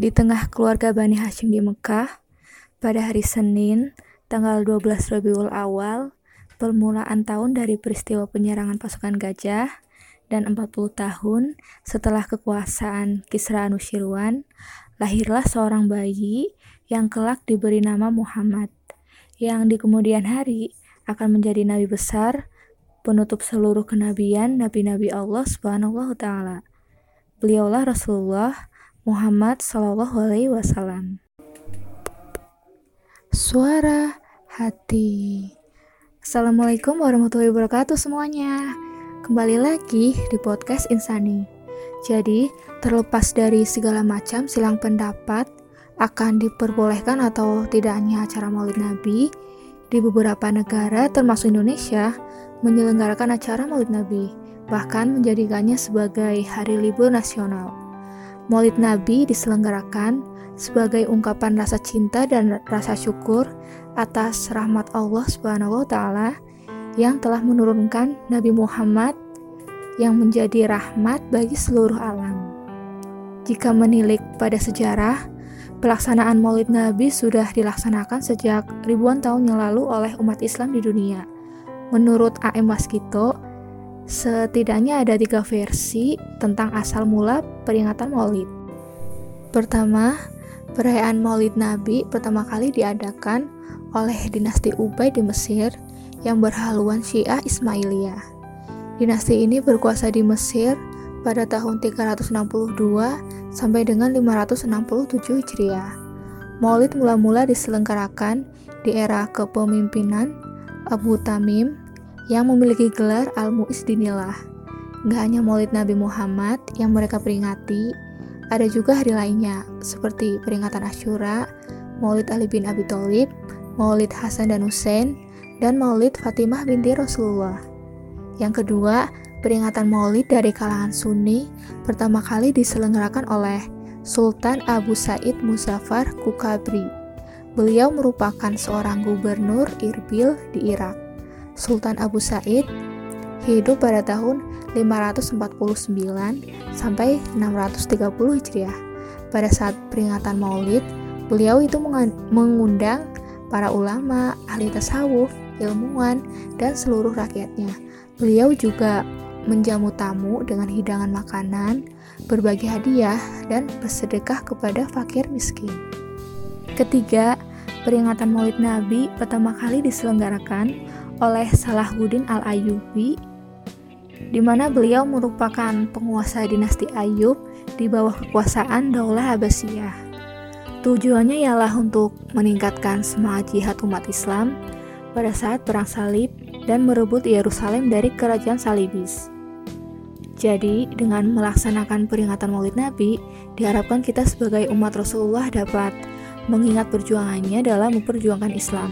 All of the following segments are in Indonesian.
Di tengah keluarga Bani Hashim di Mekah, pada hari Senin, tanggal 12 Rabiul Awal, permulaan tahun dari peristiwa penyerangan pasukan gajah, dan 40 tahun setelah kekuasaan Kisra Anushirwan, lahirlah seorang bayi yang kelak diberi nama Muhammad, yang di kemudian hari akan menjadi nabi besar, penutup seluruh kenabian nabi-nabi Allah Subhanahu wa taala. Beliaulah Rasulullah Muhammad Shallallahu Alaihi Wasallam. Suara hati. Assalamualaikum warahmatullahi wabarakatuh semuanya. Kembali lagi di podcast Insani. Jadi, terlepas dari segala macam silang pendapat akan diperbolehkan atau tidaknya acara Maulid Nabi di beberapa negara termasuk Indonesia menyelenggarakan acara Maulid Nabi, bahkan menjadikannya sebagai hari libur nasional. Maulid Nabi diselenggarakan sebagai ungkapan rasa cinta dan rasa syukur atas rahmat Allah Subhanahu wa taala yang telah menurunkan Nabi Muhammad yang menjadi rahmat bagi seluruh alam. Jika menilik pada sejarah, pelaksanaan Maulid Nabi sudah dilaksanakan sejak ribuan tahun yang lalu oleh umat Islam di dunia. Menurut A.M. Waskito, Setidaknya ada tiga versi tentang asal mula peringatan Maulid. Pertama, perayaan Maulid Nabi pertama kali diadakan oleh dinasti Ubay di Mesir yang berhaluan Syiah Ismailiyah. Dinasti ini berkuasa di Mesir pada tahun 362 sampai dengan 567 Hijriah. Maulid mula-mula diselenggarakan di era kepemimpinan Abu Tamim yang memiliki gelar Al-Mu'iz Dinilah. Gak hanya maulid Nabi Muhammad yang mereka peringati, ada juga hari lainnya, seperti peringatan Ashura, maulid Ali bin Abi Thalib, maulid Hasan dan Hussein, dan maulid Fatimah binti Rasulullah. Yang kedua, peringatan maulid dari kalangan Sunni pertama kali diselenggarakan oleh Sultan Abu Said Muzaffar Kukabri. Beliau merupakan seorang gubernur Irbil di Irak. Sultan Abu Said hidup pada tahun 549 sampai 630 Hijriah. Pada saat peringatan Maulid, beliau itu mengundang para ulama, ahli tasawuf, ilmuwan, dan seluruh rakyatnya. Beliau juga menjamu tamu dengan hidangan makanan, berbagi hadiah, dan bersedekah kepada fakir miskin. Ketiga, peringatan Maulid Nabi pertama kali diselenggarakan oleh Salahuddin Al-Ayyubi di mana beliau merupakan penguasa dinasti Ayyub di bawah kekuasaan Daulah Abbasiyah. Tujuannya ialah untuk meningkatkan semangat jihad umat Islam pada saat perang salib dan merebut Yerusalem dari kerajaan Salibis. Jadi, dengan melaksanakan peringatan Maulid Nabi, diharapkan kita sebagai umat Rasulullah dapat mengingat perjuangannya dalam memperjuangkan Islam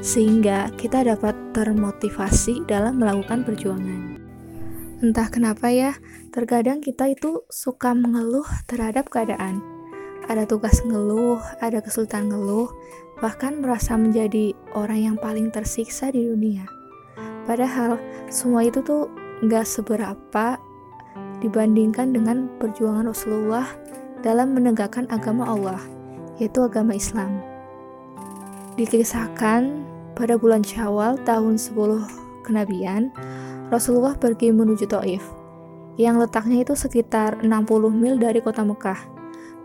sehingga kita dapat termotivasi dalam melakukan perjuangan. Entah kenapa ya, terkadang kita itu suka mengeluh terhadap keadaan. Ada tugas ngeluh, ada kesulitan ngeluh, bahkan merasa menjadi orang yang paling tersiksa di dunia. Padahal semua itu tuh nggak seberapa dibandingkan dengan perjuangan Rasulullah dalam menegakkan agama Allah, yaitu agama Islam. Dikisahkan pada bulan Syawal tahun 10 kenabian, Rasulullah pergi menuju Taif, yang letaknya itu sekitar 60 mil dari kota Mekah.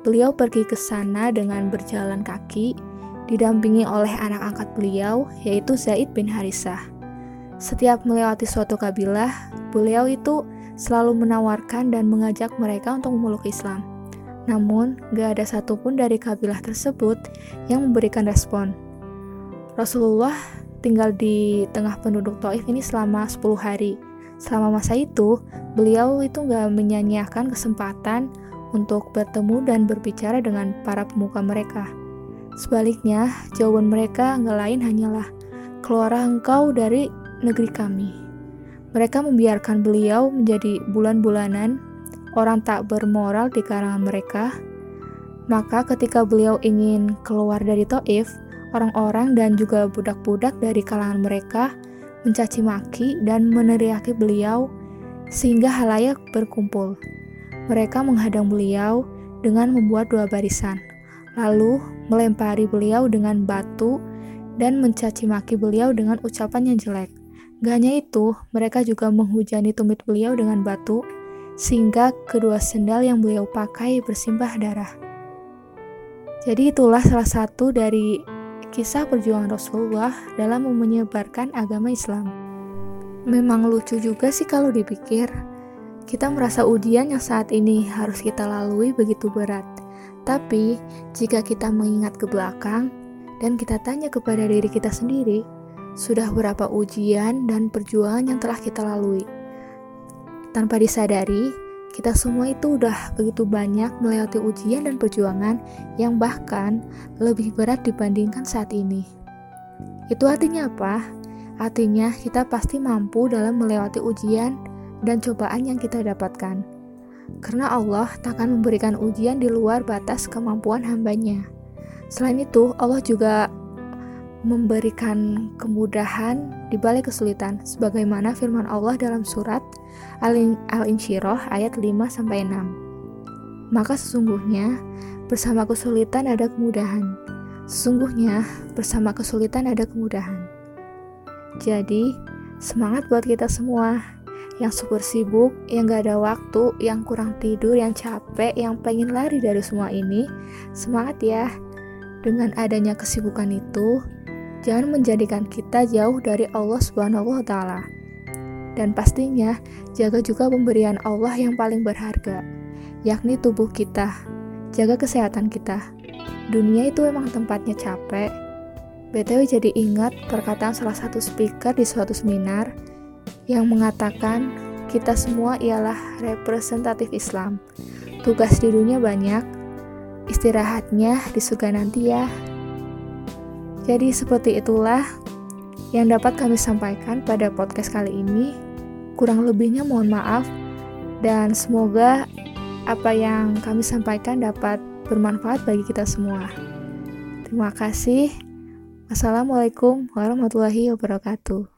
Beliau pergi ke sana dengan berjalan kaki, didampingi oleh anak angkat beliau, yaitu Zaid bin Harisah. Setiap melewati suatu kabilah, beliau itu selalu menawarkan dan mengajak mereka untuk memeluk Islam. Namun, gak ada satupun dari kabilah tersebut yang memberikan respon. Rasulullah tinggal di tengah penduduk Taif ini selama 10 hari. Selama masa itu, beliau itu nggak menyanyiakan kesempatan untuk bertemu dan berbicara dengan para pemuka mereka. Sebaliknya, jawaban mereka nggak lain hanyalah, keluarlah engkau dari negeri kami. Mereka membiarkan beliau menjadi bulan-bulanan orang tak bermoral di kalangan mereka. Maka ketika beliau ingin keluar dari Taif, orang-orang dan juga budak-budak dari kalangan mereka mencaci maki dan meneriaki beliau sehingga halayak berkumpul. Mereka menghadang beliau dengan membuat dua barisan, lalu melempari beliau dengan batu dan mencaci maki beliau dengan ucapan yang jelek. Gak hanya itu, mereka juga menghujani tumit beliau dengan batu, sehingga kedua sendal yang beliau pakai bersimbah darah. Jadi itulah salah satu dari kisah perjuangan Rasulullah dalam menyebarkan agama Islam. Memang lucu juga sih kalau dipikir. Kita merasa ujian yang saat ini harus kita lalui begitu berat. Tapi, jika kita mengingat ke belakang, dan kita tanya kepada diri kita sendiri, sudah berapa ujian dan perjuangan yang telah kita lalui. Tanpa disadari, kita semua itu udah begitu banyak melewati ujian dan perjuangan yang bahkan lebih berat dibandingkan saat ini. Itu artinya apa? Artinya kita pasti mampu dalam melewati ujian dan cobaan yang kita dapatkan. Karena Allah takkan memberikan ujian di luar batas kemampuan hambanya. Selain itu, Allah juga memberikan kemudahan di balik kesulitan sebagaimana firman Allah dalam surat Al-Insyirah ayat 5 sampai 6. Maka sesungguhnya bersama kesulitan ada kemudahan. Sesungguhnya bersama kesulitan ada kemudahan. Jadi, semangat buat kita semua yang super sibuk, yang gak ada waktu, yang kurang tidur, yang capek, yang pengen lari dari semua ini. Semangat ya! Dengan adanya kesibukan itu, jangan menjadikan kita jauh dari Allah Subhanahu wa taala. Dan pastinya jaga juga pemberian Allah yang paling berharga, yakni tubuh kita. Jaga kesehatan kita. Dunia itu emang tempatnya capek. BTW jadi ingat perkataan salah satu speaker di suatu seminar yang mengatakan kita semua ialah representatif Islam. Tugas di dunia banyak, istirahatnya di surga nanti ya. Jadi seperti itulah yang dapat kami sampaikan pada podcast kali ini. Kurang lebihnya mohon maaf dan semoga apa yang kami sampaikan dapat bermanfaat bagi kita semua. Terima kasih. Wassalamualaikum warahmatullahi wabarakatuh.